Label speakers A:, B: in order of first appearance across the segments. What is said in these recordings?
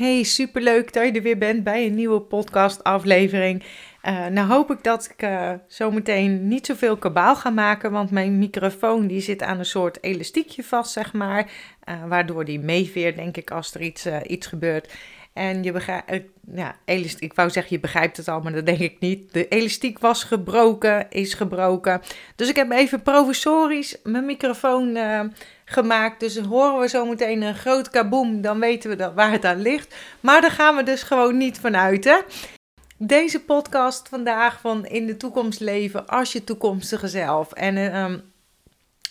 A: Hey, superleuk dat je er weer bent bij een nieuwe podcastaflevering. Uh, nou hoop ik dat ik uh, zometeen niet zoveel kabaal ga maken, want mijn microfoon die zit aan een soort elastiekje vast, zeg maar. Uh, waardoor die meeveert, denk ik, als er iets, iets gebeurt. En je begrijpt, ja, elastiek, ik wou zeggen, je begrijpt het al, maar dat denk ik niet. De elastiek was gebroken, is gebroken. Dus ik heb even provisorisch mijn microfoon gemaakt. Dus horen we zo meteen een groot kaboom, dan weten we dat, waar het aan ligt. Maar daar gaan we dus gewoon niet vanuit, hè. Deze podcast vandaag van In de toekomst leven als je toekomstige zelf. En um,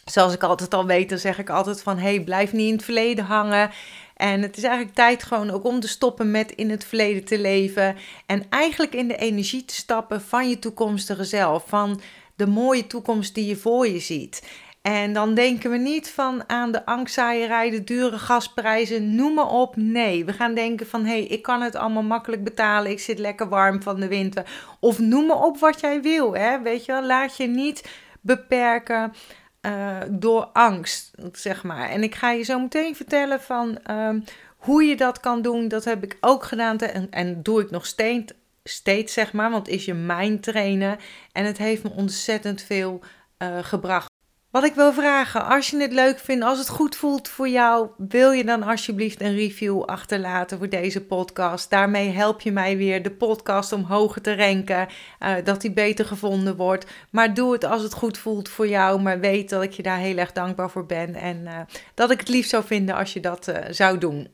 A: zoals ik altijd al weet, dan zeg ik altijd van... hey, blijf niet in het verleden hangen. En het is eigenlijk tijd gewoon ook om te stoppen met in het verleden te leven. En eigenlijk in de energie te stappen van je toekomstige zelf. Van de mooie toekomst die je voor je ziet. En dan denken we niet van aan de angstzaaierij, de dure gasprijzen, noem maar op. Nee, we gaan denken van hé, hey, ik kan het allemaal makkelijk betalen. Ik zit lekker warm van de winter. Of noem maar op wat jij wil. Hè? Weet je wel, laat je niet beperken uh, door angst, zeg maar. En ik ga je zo meteen vertellen van um, hoe je dat kan doen. Dat heb ik ook gedaan en, en doe ik nog steeds, steeds, zeg maar. Want is je mind trainen. En het heeft me ontzettend veel uh, gebracht. Wat ik wil vragen, als je het leuk vindt, als het goed voelt voor jou, wil je dan alsjeblieft een review achterlaten voor deze podcast. Daarmee help je mij weer de podcast omhoog te ranken, uh, dat die beter gevonden wordt. Maar doe het als het goed voelt voor jou, maar weet dat ik je daar heel erg dankbaar voor ben en uh, dat ik het liefst zou vinden als je dat uh, zou doen.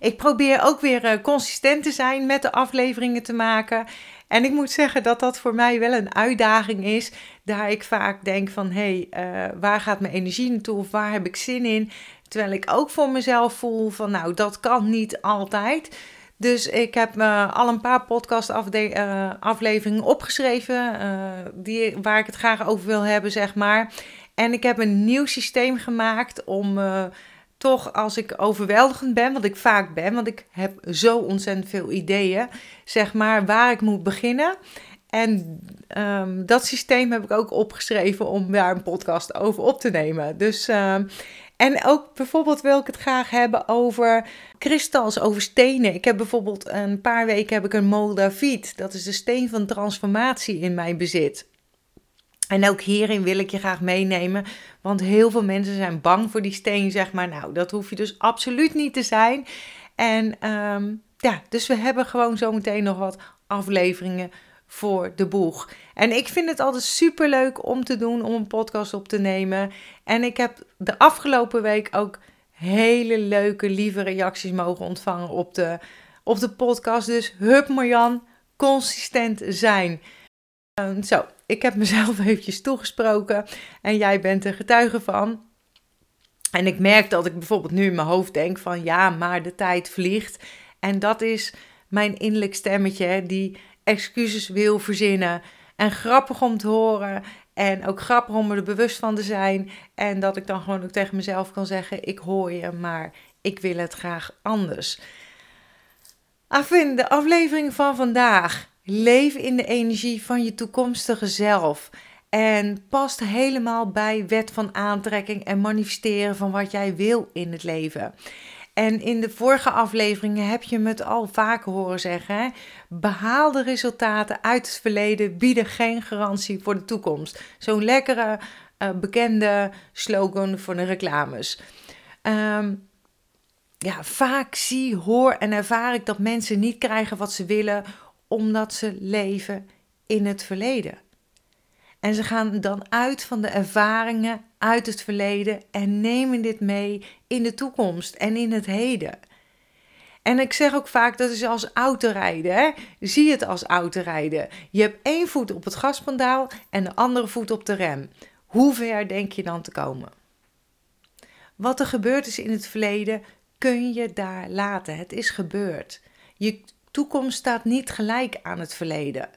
A: Ik probeer ook weer consistent te zijn met de afleveringen te maken. En ik moet zeggen dat dat voor mij wel een uitdaging is. Daar ik vaak denk van, hé, hey, uh, waar gaat mijn energie naartoe of waar heb ik zin in? Terwijl ik ook voor mezelf voel van, nou, dat kan niet altijd. Dus ik heb uh, al een paar podcastafleveringen uh, opgeschreven die, waar ik het graag over wil hebben, zeg maar. En ik heb een nieuw systeem gemaakt om toch als ik overweldigend ben, wat ik vaak ben, want ik heb zo ontzettend veel ideeën, zeg maar, waar ik moet beginnen. En um, dat systeem heb ik ook opgeschreven om daar een podcast over op te nemen. Dus, um, en ook bijvoorbeeld wil ik het graag hebben over kristals, over stenen. Ik heb bijvoorbeeld een paar weken heb ik een Moldaviet. Dat is de steen van transformatie in mijn bezit. En ook hierin wil ik je graag meenemen, want heel veel mensen zijn bang voor die steen, zeg maar. Nou, dat hoef je dus absoluut niet te zijn. En um, ja, dus we hebben gewoon zometeen nog wat afleveringen voor de boeg. En ik vind het altijd super leuk om te doen, om een podcast op te nemen. En ik heb de afgelopen week ook hele leuke, lieve reacties mogen ontvangen op de, op de podcast. Dus hup Marjan, consistent zijn. Um, zo, ik heb mezelf eventjes toegesproken en jij bent er getuige van. En ik merk dat ik bijvoorbeeld nu in mijn hoofd denk van ja, maar de tijd vliegt. En dat is mijn innerlijk stemmetje die excuses wil verzinnen. En grappig om te horen en ook grappig om er bewust van te zijn. En dat ik dan gewoon ook tegen mezelf kan zeggen, ik hoor je, maar ik wil het graag anders. Afin, de aflevering van vandaag Leef in de energie van je toekomstige zelf. En past helemaal bij wet van aantrekking en manifesteren van wat jij wil in het leven. En in de vorige afleveringen heb je me het al vaker horen zeggen. Hè? Behaalde resultaten uit het verleden bieden geen garantie voor de toekomst. Zo'n lekkere, uh, bekende slogan voor de reclames. Um, ja, vaak zie, hoor en ervaar ik dat mensen niet krijgen wat ze willen omdat ze leven in het verleden. En ze gaan dan uit van de ervaringen uit het verleden en nemen dit mee in de toekomst en in het heden. En ik zeg ook vaak dat is als autorijden. Hè? Zie het als autorijden. Je hebt één voet op het gaspedaal en de andere voet op de rem. Hoe ver denk je dan te komen? Wat er gebeurd is in het verleden, kun je daar laten. Het is gebeurd. Je toekomst staat niet gelijk aan het verleden.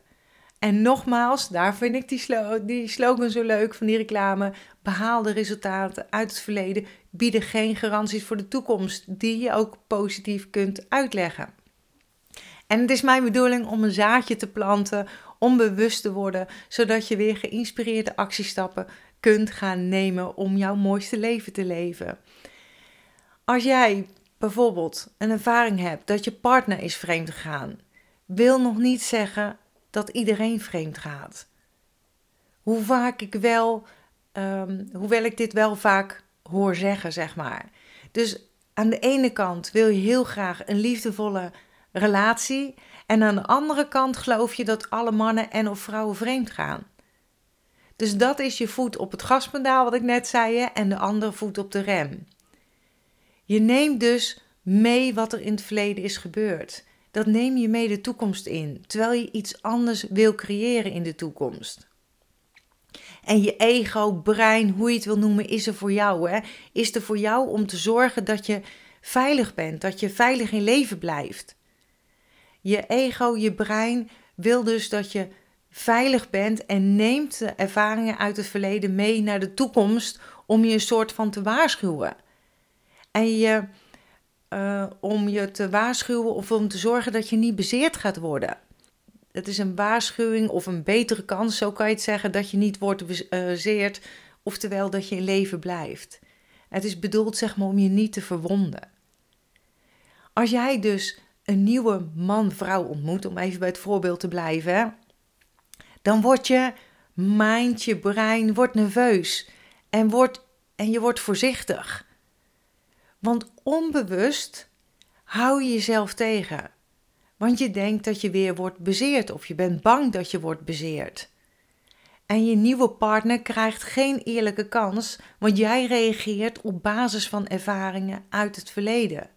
A: En nogmaals, daar vind ik die, die slogan zo leuk van die reclame. Behaalde resultaten uit het verleden bieden geen garanties voor de toekomst, die je ook positief kunt uitleggen. En het is mijn bedoeling om een zaadje te planten, om bewust te worden, zodat je weer geïnspireerde actiestappen kunt gaan nemen om jouw mooiste leven te leven. Als jij bijvoorbeeld een ervaring hebt dat je partner is vreemd gegaan, wil nog niet zeggen dat iedereen vreemd gaat. Hoe vaak ik wel, um, hoewel ik dit wel vaak hoor zeggen, zeg maar. Dus aan de ene kant wil je heel graag een liefdevolle relatie. En aan de andere kant geloof je dat alle mannen en of vrouwen vreemd gaan. Dus dat is je voet op het gaspedaal, wat ik net zei, en de andere voet op de rem. Je neemt dus mee wat er in het verleden is gebeurd. Dat neem je mee de toekomst in, terwijl je iets anders wil creëren in de toekomst. En je ego, brein, hoe je het wil noemen, is er voor jou. Hè? Is er voor jou om te zorgen dat je veilig bent, dat je veilig in leven blijft. Je ego, je brein wil dus dat je veilig bent en neemt de ervaringen uit het verleden mee naar de toekomst om je een soort van te waarschuwen. En je, uh, om je te waarschuwen of om te zorgen dat je niet bezeerd gaat worden. Het is een waarschuwing of een betere kans, zo kan je het zeggen, dat je niet wordt bezeerd, oftewel dat je in leven blijft. Het is bedoeld zeg maar om je niet te verwonden. Als jij dus een nieuwe man-vrouw ontmoet, om even bij het voorbeeld te blijven, dan wordt je mind, je brein wordt nerveus en, wordt, en je wordt voorzichtig. Want onbewust hou je jezelf tegen. Want je denkt dat je weer wordt bezeerd of je bent bang dat je wordt bezeerd. En je nieuwe partner krijgt geen eerlijke kans, want jij reageert op basis van ervaringen uit het verleden.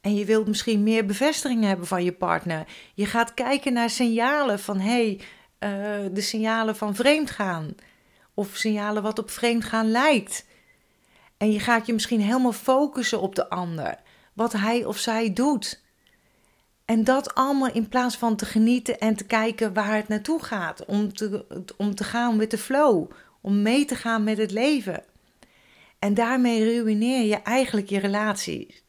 A: En je wilt misschien meer bevestiging hebben van je partner. Je gaat kijken naar signalen van hé, hey, uh, de signalen van vreemdgaan. Of signalen wat op vreemdgaan lijkt. En je gaat je misschien helemaal focussen op de ander. Wat hij of zij doet. En dat allemaal in plaats van te genieten en te kijken waar het naartoe gaat. Om te, om te gaan met de flow. Om mee te gaan met het leven. En daarmee ruïneer je eigenlijk je relaties.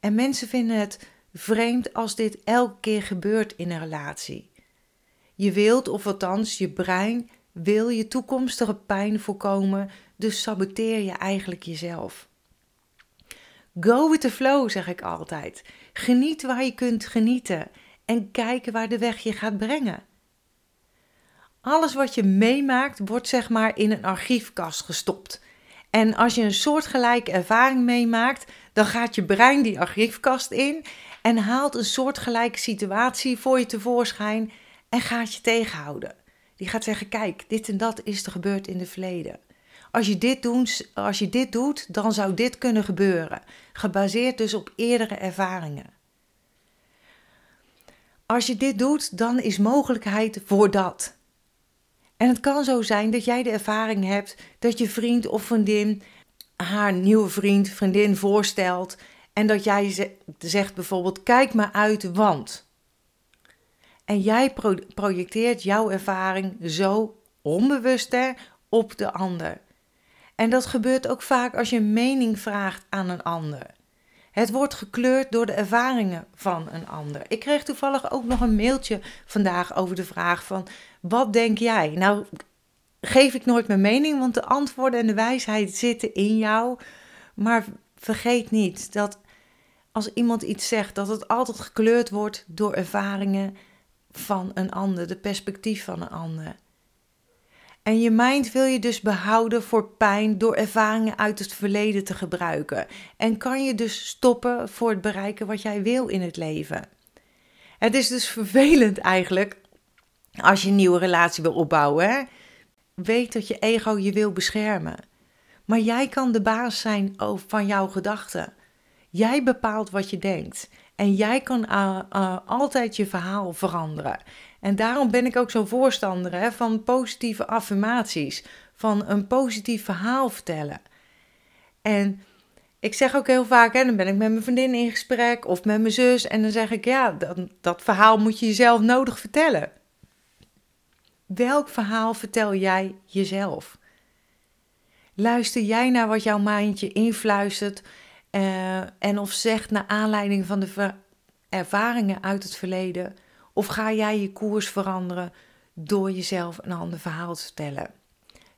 A: En mensen vinden het vreemd als dit elke keer gebeurt in een relatie. Je wilt, of althans je brein wil je toekomstige pijn voorkomen, dus saboteer je eigenlijk jezelf. Go with the flow, zeg ik altijd. Geniet waar je kunt genieten en kijk waar de weg je gaat brengen. Alles wat je meemaakt wordt zeg maar in een archiefkast gestopt. En als je een soortgelijke ervaring meemaakt, dan gaat je brein die archiefkast in en haalt een soortgelijke situatie voor je tevoorschijn en gaat je tegenhouden. Die gaat zeggen: Kijk, dit en dat is er gebeurd in het verleden. Als je, dit doet, als je dit doet, dan zou dit kunnen gebeuren. Gebaseerd dus op eerdere ervaringen. Als je dit doet, dan is mogelijkheid voor dat. En het kan zo zijn dat jij de ervaring hebt dat je vriend of vriendin haar nieuwe vriend, vriendin voorstelt. En dat jij zegt bijvoorbeeld: Kijk maar uit, want. En jij projecteert jouw ervaring zo onbewust op de ander. En dat gebeurt ook vaak als je een mening vraagt aan een ander. Het wordt gekleurd door de ervaringen van een ander. Ik kreeg toevallig ook nog een mailtje vandaag over de vraag van wat denk jij? Nou, geef ik nooit mijn mening, want de antwoorden en de wijsheid zitten in jou. Maar vergeet niet dat als iemand iets zegt, dat het altijd gekleurd wordt door ervaringen van een ander, de perspectief van een ander. En je mind wil je dus behouden voor pijn door ervaringen uit het verleden te gebruiken. En kan je dus stoppen voor het bereiken wat jij wil in het leven. Het is dus vervelend eigenlijk als je een nieuwe relatie wil opbouwen. Weet dat je ego je wil beschermen. Maar jij kan de baas zijn van jouw gedachten. Jij bepaalt wat je denkt. En jij kan uh, uh, altijd je verhaal veranderen. En daarom ben ik ook zo'n voorstander hè, van positieve affirmaties. Van een positief verhaal vertellen. En ik zeg ook heel vaak, hè, dan ben ik met mijn vriendin in gesprek of met mijn zus. En dan zeg ik, ja, dat, dat verhaal moet je jezelf nodig vertellen. Welk verhaal vertel jij jezelf? Luister jij naar wat jouw mindje influistert uh, en of zegt naar aanleiding van de ervaringen uit het verleden? Of ga jij je koers veranderen door jezelf een ander verhaal te vertellen?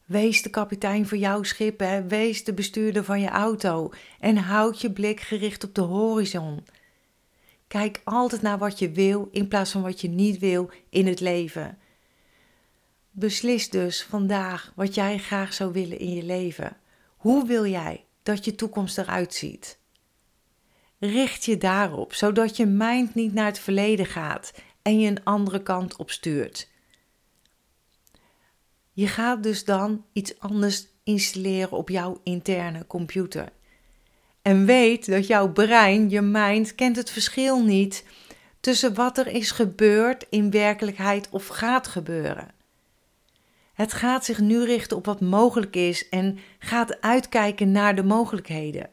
A: Wees de kapitein van jouw schip, hè? wees de bestuurder van je auto en houd je blik gericht op de horizon. Kijk altijd naar wat je wil in plaats van wat je niet wil in het leven. Beslis dus vandaag wat jij graag zou willen in je leven. Hoe wil jij dat je toekomst eruit ziet? Richt je daarop, zodat je mind niet naar het verleden gaat en je een andere kant op stuurt. Je gaat dus dan iets anders installeren op jouw interne computer. En weet dat jouw brein, je mind, kent het verschil niet tussen wat er is gebeurd in werkelijkheid of gaat gebeuren. Het gaat zich nu richten op wat mogelijk is en gaat uitkijken naar de mogelijkheden.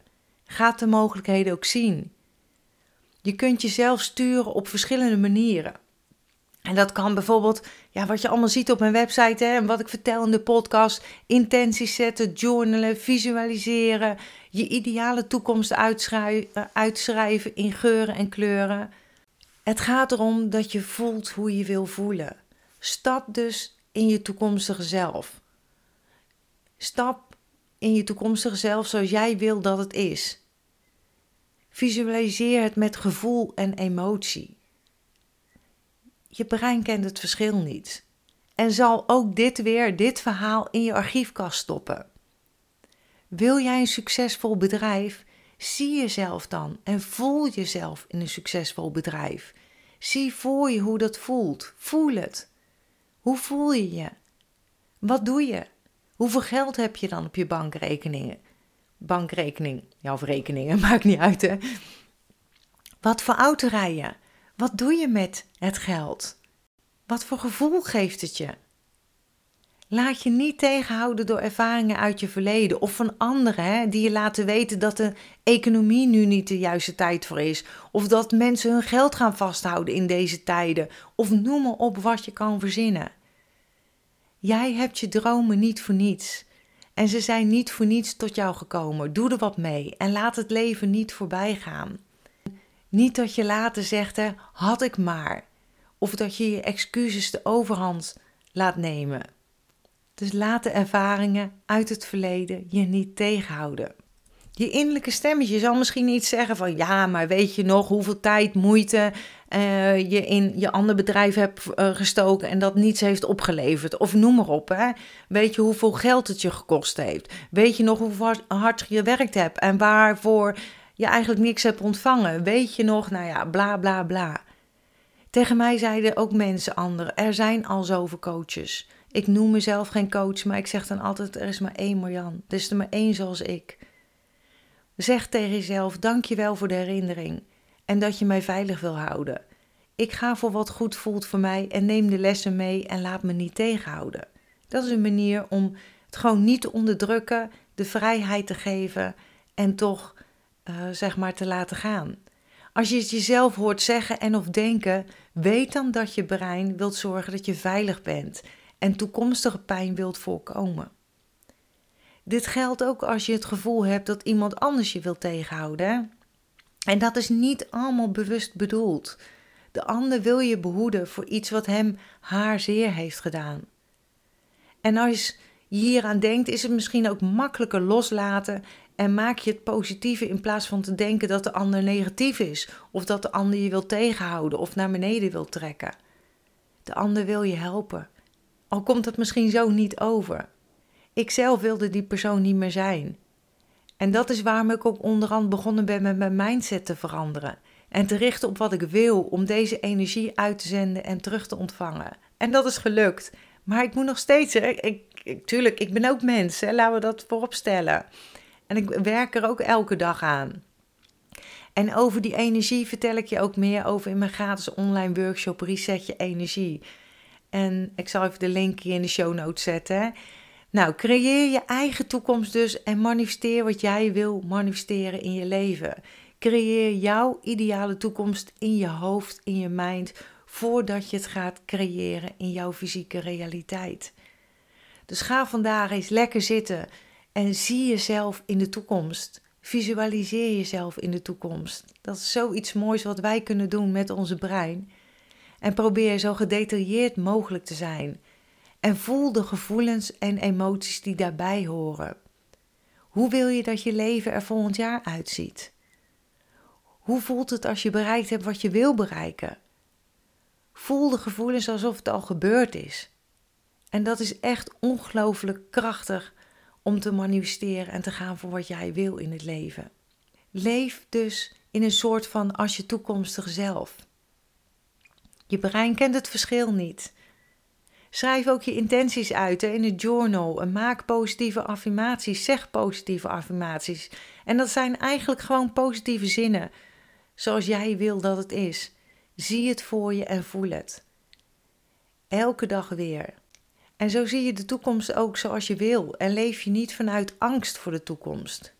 A: Gaat de mogelijkheden ook zien. Je kunt jezelf sturen op verschillende manieren. En dat kan bijvoorbeeld, ja, wat je allemaal ziet op mijn website hè, en wat ik vertel in de podcast: intenties zetten, journalen, visualiseren, je ideale toekomst uitschrijven, uitschrijven in geuren en kleuren. Het gaat erom dat je voelt hoe je wil voelen. Stap dus in je toekomstige zelf. Stap in je toekomstige zelf zoals jij wil dat het is. Visualiseer het met gevoel en emotie. Je brein kent het verschil niet en zal ook dit weer, dit verhaal in je archiefkast stoppen. Wil jij een succesvol bedrijf? Zie jezelf dan en voel jezelf in een succesvol bedrijf. Zie voor je hoe dat voelt. Voel het. Hoe voel je je? Wat doe je? Hoeveel geld heb je dan op je bankrekeningen? Bankrekening, ja, of rekeningen, maakt niet uit hè. Wat voor auto rij je? Wat doe je met het geld? Wat voor gevoel geeft het je? Laat je niet tegenhouden door ervaringen uit je verleden of van anderen hè, die je laten weten dat de economie nu niet de juiste tijd voor is. Of dat mensen hun geld gaan vasthouden in deze tijden. Of noem maar op wat je kan verzinnen. Jij hebt je dromen niet voor niets. En ze zijn niet voor niets tot jou gekomen. Doe er wat mee en laat het leven niet voorbij gaan. Niet dat je later zegt, hè, had ik maar. Of dat je je excuses de overhand laat nemen. Dus laat de ervaringen uit het verleden je niet tegenhouden. Je innerlijke stemmetje zal misschien iets zeggen van ja, maar weet je nog hoeveel tijd, moeite uh, je in je ander bedrijf hebt uh, gestoken en dat niets heeft opgeleverd. Of noem maar op. Hè. Weet je hoeveel geld het je gekost heeft? Weet je nog hoe hard je gewerkt hebt en waarvoor je eigenlijk niks hebt ontvangen? Weet je nog, nou ja, bla bla bla. Tegen mij zeiden ook mensen anderen, er zijn al zoveel coaches. Ik noem mezelf geen coach, maar ik zeg dan altijd: er is maar één Marjan. Er is er maar één zoals ik. Zeg tegen jezelf: dankjewel voor de herinnering en dat je mij veilig wil houden. Ik ga voor wat goed voelt voor mij en neem de lessen mee en laat me niet tegenhouden. Dat is een manier om het gewoon niet te onderdrukken, de vrijheid te geven en toch uh, zeg maar te laten gaan. Als je het jezelf hoort zeggen en of denken, weet dan dat je brein wilt zorgen dat je veilig bent en toekomstige pijn wilt voorkomen. Dit geldt ook als je het gevoel hebt dat iemand anders je wil tegenhouden. En dat is niet allemaal bewust bedoeld. De ander wil je behoeden voor iets wat hem haar zeer heeft gedaan. En als je hieraan denkt, is het misschien ook makkelijker loslaten en maak je het positieve in plaats van te denken dat de ander negatief is of dat de ander je wil tegenhouden of naar beneden wil trekken. De ander wil je helpen al komt het misschien zo niet over. Ik zelf wilde die persoon niet meer zijn. En dat is waarom ik ook onderhand begonnen ben met mijn mindset te veranderen. En te richten op wat ik wil, om deze energie uit te zenden en terug te ontvangen. En dat is gelukt. Maar ik moet nog steeds, ik, ik, tuurlijk, ik ben ook mens, hè, laten we dat voorop stellen. En ik werk er ook elke dag aan. En over die energie vertel ik je ook meer over in mijn gratis online workshop Reset Je Energie. En ik zal even de link hier in de show notes zetten. Nou, creëer je eigen toekomst dus en manifesteer wat jij wil manifesteren in je leven. Creëer jouw ideale toekomst in je hoofd, in je mind, voordat je het gaat creëren in jouw fysieke realiteit. Dus ga vandaag eens lekker zitten en zie jezelf in de toekomst. Visualiseer jezelf in de toekomst. Dat is zoiets moois wat wij kunnen doen met onze brein. En probeer zo gedetailleerd mogelijk te zijn. En voel de gevoelens en emoties die daarbij horen. Hoe wil je dat je leven er volgend jaar uitziet? Hoe voelt het als je bereikt hebt wat je wil bereiken? Voel de gevoelens alsof het al gebeurd is. En dat is echt ongelooflijk krachtig om te manifesteren en te gaan voor wat jij wil in het leven. Leef dus in een soort van als je toekomstige zelf. Je brein kent het verschil niet. Schrijf ook je intenties uit in een journal en maak positieve affirmaties, zeg positieve affirmaties. En dat zijn eigenlijk gewoon positieve zinnen, zoals jij wil dat het is. Zie het voor je en voel het. Elke dag weer. En zo zie je de toekomst ook zoals je wil en leef je niet vanuit angst voor de toekomst.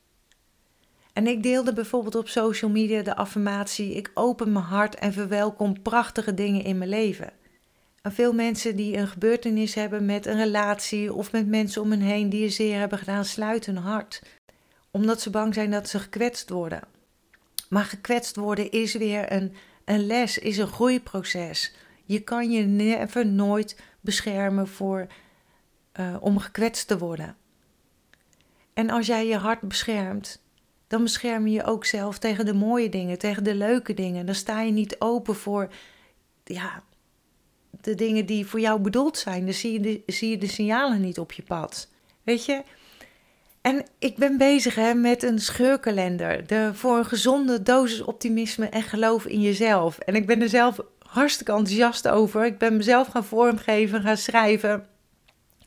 A: En ik deelde bijvoorbeeld op social media de affirmatie: Ik open mijn hart en verwelkom prachtige dingen in mijn leven. Veel mensen die een gebeurtenis hebben met een relatie of met mensen om hen heen die je zeer hebben gedaan, sluiten hun hart. Omdat ze bang zijn dat ze gekwetst worden. Maar gekwetst worden is weer een, een les, is een groeiproces. Je kan je never nooit beschermen voor, uh, om gekwetst te worden. En als jij je hart beschermt, dan bescherm je je ook zelf tegen de mooie dingen, tegen de leuke dingen. Dan sta je niet open voor ja, de dingen die voor jou bedoeld zijn. Dan zie je, de, zie je de signalen niet op je pad. Weet je? En ik ben bezig hè, met een scheurkalender. De, voor een gezonde dosis optimisme en geloof in jezelf. En ik ben er zelf hartstikke enthousiast over. Ik ben mezelf gaan vormgeven, gaan schrijven.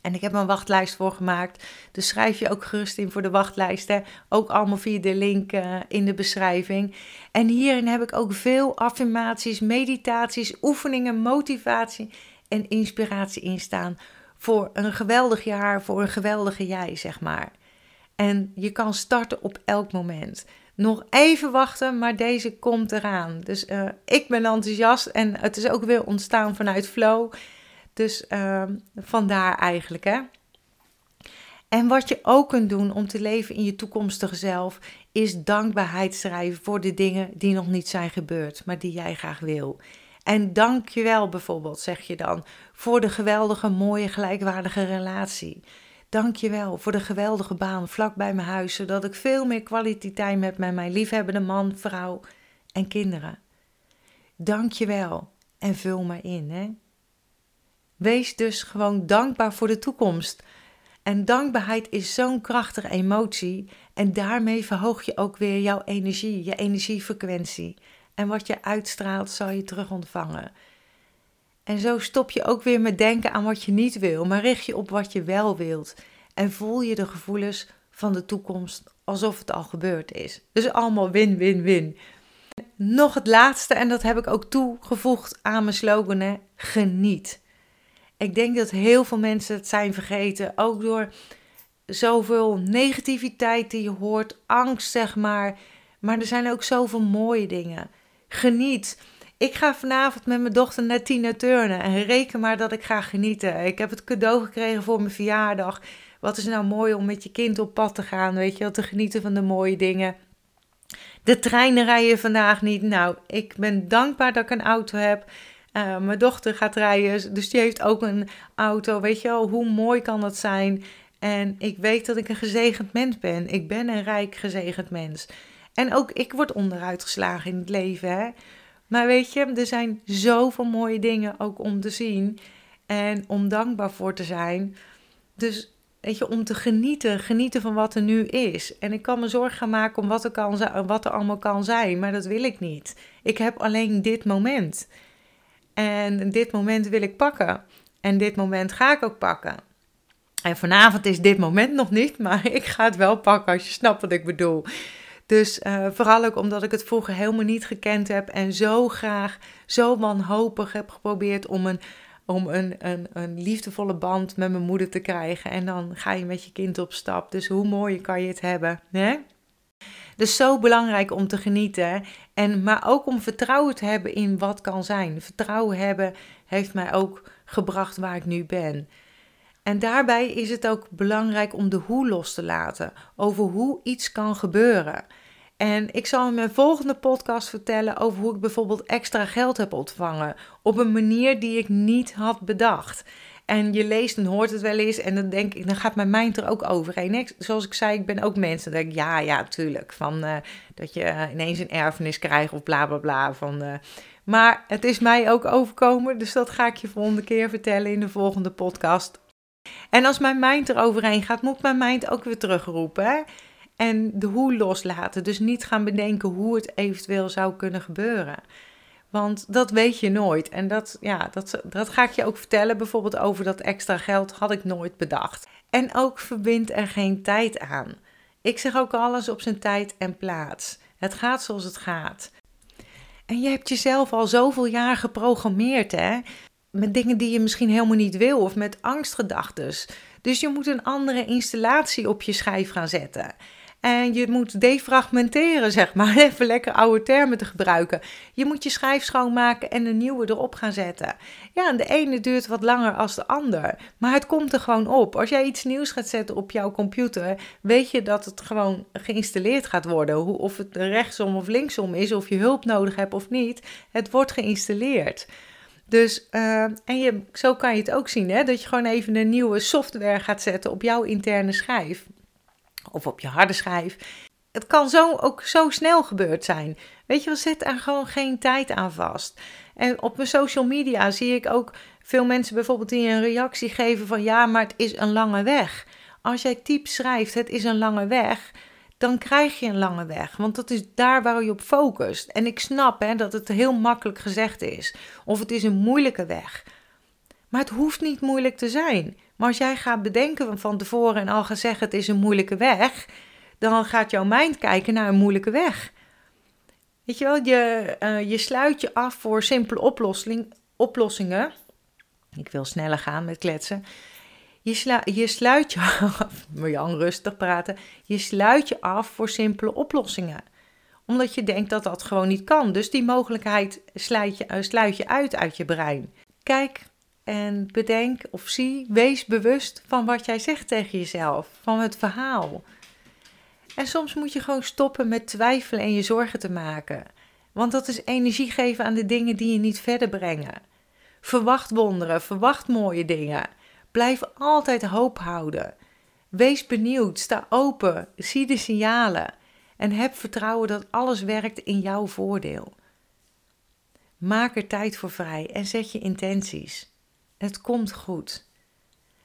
A: En ik heb een wachtlijst voor gemaakt. Dus schrijf je ook gerust in voor de wachtlijsten. Ook allemaal via de link uh, in de beschrijving. En hierin heb ik ook veel affirmaties, meditaties, oefeningen, motivatie en inspiratie in staan. Voor een geweldig jaar, voor een geweldige jij, zeg maar. En je kan starten op elk moment. Nog even wachten, maar deze komt eraan. Dus uh, ik ben enthousiast en het is ook weer ontstaan vanuit flow. Dus uh, vandaar eigenlijk, hè. En wat je ook kunt doen om te leven in je toekomstige zelf, is dankbaarheid schrijven voor de dingen die nog niet zijn gebeurd, maar die jij graag wil. En dank je wel bijvoorbeeld, zeg je dan, voor de geweldige, mooie, gelijkwaardige relatie. Dank je wel voor de geweldige baan vlak bij mijn huis, zodat ik veel meer kwaliteit heb met mijn liefhebbende man, vrouw en kinderen. Dank je wel en vul maar in, hè. Wees dus gewoon dankbaar voor de toekomst. En dankbaarheid is zo'n krachtige emotie. En daarmee verhoog je ook weer jouw energie, je energiefrequentie. En wat je uitstraalt, zal je terug ontvangen. En zo stop je ook weer met denken aan wat je niet wil, maar richt je op wat je wel wilt. En voel je de gevoelens van de toekomst alsof het al gebeurd is. Dus allemaal win, win, win. Nog het laatste, en dat heb ik ook toegevoegd aan mijn slogan: geniet. Ik denk dat heel veel mensen het zijn vergeten, ook door zoveel negativiteit die je hoort, angst zeg maar. Maar er zijn ook zoveel mooie dingen. Geniet. Ik ga vanavond met mijn dochter naar Tina turnen en reken maar dat ik ga genieten. Ik heb het cadeau gekregen voor mijn verjaardag. Wat is nou mooi om met je kind op pad te gaan, weet je wel, te genieten van de mooie dingen. De treinen rijden vandaag niet. Nou, ik ben dankbaar dat ik een auto heb. Uh, mijn dochter gaat rijden, dus die heeft ook een auto. Weet je wel, hoe mooi kan dat zijn? En ik weet dat ik een gezegend mens ben. Ik ben een rijk gezegend mens. En ook ik word onderuit geslagen in het leven. Hè? Maar weet je, er zijn zoveel mooie dingen ook om te zien. En om dankbaar voor te zijn. Dus weet je, om te genieten. Genieten van wat er nu is. En ik kan me zorgen gaan maken om wat er, kan, wat er allemaal kan zijn. Maar dat wil ik niet. Ik heb alleen dit moment. En dit moment wil ik pakken. En dit moment ga ik ook pakken. En vanavond is dit moment nog niet, maar ik ga het wel pakken als je snapt wat ik bedoel. Dus uh, vooral ook omdat ik het vroeger helemaal niet gekend heb en zo graag, zo wanhopig heb geprobeerd om een, om een, een, een liefdevolle band met mijn moeder te krijgen. En dan ga je met je kind op stap. Dus hoe mooi kan je het hebben, hè? Dus zo belangrijk om te genieten. En, maar ook om vertrouwen te hebben in wat kan zijn. Vertrouwen hebben heeft mij ook gebracht waar ik nu ben. En daarbij is het ook belangrijk om de hoe los te laten. Over hoe iets kan gebeuren. En ik zal in mijn volgende podcast vertellen over hoe ik bijvoorbeeld extra geld heb ontvangen. Op een manier die ik niet had bedacht. En je leest en hoort het wel eens. En dan denk ik, dan gaat mijn mind er ook overheen. Zoals ik zei, ik ben ook mensen. Dan denk ik, ja, ja, tuurlijk. Van, uh, dat je ineens een erfenis krijgt of bla bla bla. Van, uh, maar het is mij ook overkomen. Dus dat ga ik je volgende keer vertellen in de volgende podcast. En als mijn mind er overheen gaat, moet mijn mind ook weer terugroepen. En de hoe loslaten. Dus niet gaan bedenken hoe het eventueel zou kunnen gebeuren. Want dat weet je nooit. En dat, ja, dat, dat ga ik je ook vertellen. Bijvoorbeeld over dat extra geld had ik nooit bedacht. En ook verbind er geen tijd aan. Ik zeg ook alles op zijn tijd en plaats. Het gaat zoals het gaat. En je hebt jezelf al zoveel jaar geprogrammeerd, hè? Met dingen die je misschien helemaal niet wil of met angstgedachten. Dus je moet een andere installatie op je schijf gaan zetten. En je moet defragmenteren, zeg maar. Even lekker oude termen te gebruiken. Je moet je schijf schoonmaken en een nieuwe erop gaan zetten. Ja, en de ene duurt wat langer als de ander. Maar het komt er gewoon op. Als jij iets nieuws gaat zetten op jouw computer, weet je dat het gewoon geïnstalleerd gaat worden. Of het rechtsom of linksom is, of je hulp nodig hebt of niet. Het wordt geïnstalleerd. Dus, uh, en je, zo kan je het ook zien, hè? dat je gewoon even een nieuwe software gaat zetten op jouw interne schijf of op je harde schijf. Het kan zo ook zo snel gebeurd zijn. Weet je wel, zet er gewoon geen tijd aan vast. En op mijn social media zie ik ook veel mensen bijvoorbeeld die een reactie geven van ja, maar het is een lange weg. Als jij typ schrijft, het is een lange weg, dan krijg je een lange weg. Want dat is daar waar je op focust. En ik snap hè, dat het heel makkelijk gezegd is. Of het is een moeilijke weg. Maar het hoeft niet moeilijk te zijn. Maar als jij gaat bedenken van tevoren en al gaat zeggen het is een moeilijke weg, dan gaat jouw mind kijken naar een moeilijke weg. Weet je wel, je, uh, je sluit je af voor simpele oplossing, oplossingen. Ik wil sneller gaan met kletsen. Je, je sluit je af, Marjan, rustig praten. Je sluit je af voor simpele oplossingen. Omdat je denkt dat dat gewoon niet kan. Dus die mogelijkheid sluit je, uh, sluit je uit uit je brein. Kijk en bedenk of zie, wees bewust van wat jij zegt tegen jezelf, van het verhaal. En soms moet je gewoon stoppen met twijfelen en je zorgen te maken. Want dat is energie geven aan de dingen die je niet verder brengen. Verwacht wonderen, verwacht mooie dingen. Blijf altijd hoop houden. Wees benieuwd, sta open, zie de signalen en heb vertrouwen dat alles werkt in jouw voordeel. Maak er tijd voor vrij en zet je intenties. Het komt goed.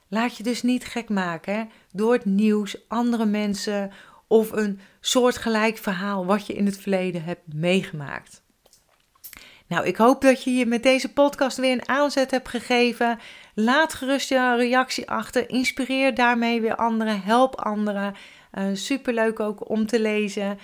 A: Laat je dus niet gek maken door het nieuws, andere mensen of een soortgelijk verhaal wat je in het verleden hebt meegemaakt. Nou, ik hoop dat je je met deze podcast weer een aanzet hebt gegeven. Laat gerust je reactie achter. Inspireer daarmee weer anderen. Help anderen. Uh, superleuk ook om te lezen.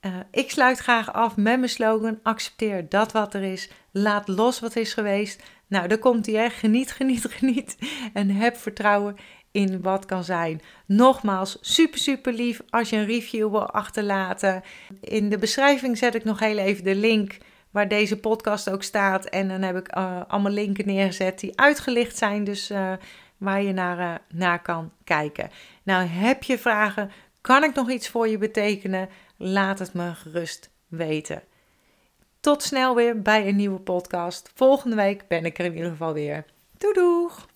A: Uh, ik sluit graag af met mijn slogan: accepteer dat wat er is. Laat los wat is geweest. Nou, daar komt hij, hè. Geniet, geniet, geniet. En heb vertrouwen in wat kan zijn. Nogmaals, super, super lief als je een review wil achterlaten. In de beschrijving zet ik nog heel even de link waar deze podcast ook staat. En dan heb ik uh, allemaal linken neergezet die uitgelicht zijn. Dus uh, waar je naar, uh, naar kan kijken. Nou, heb je vragen? Kan ik nog iets voor je betekenen? Laat het me gerust weten. Tot snel weer bij een nieuwe podcast. Volgende week ben ik er in ieder geval weer. Doei doeg!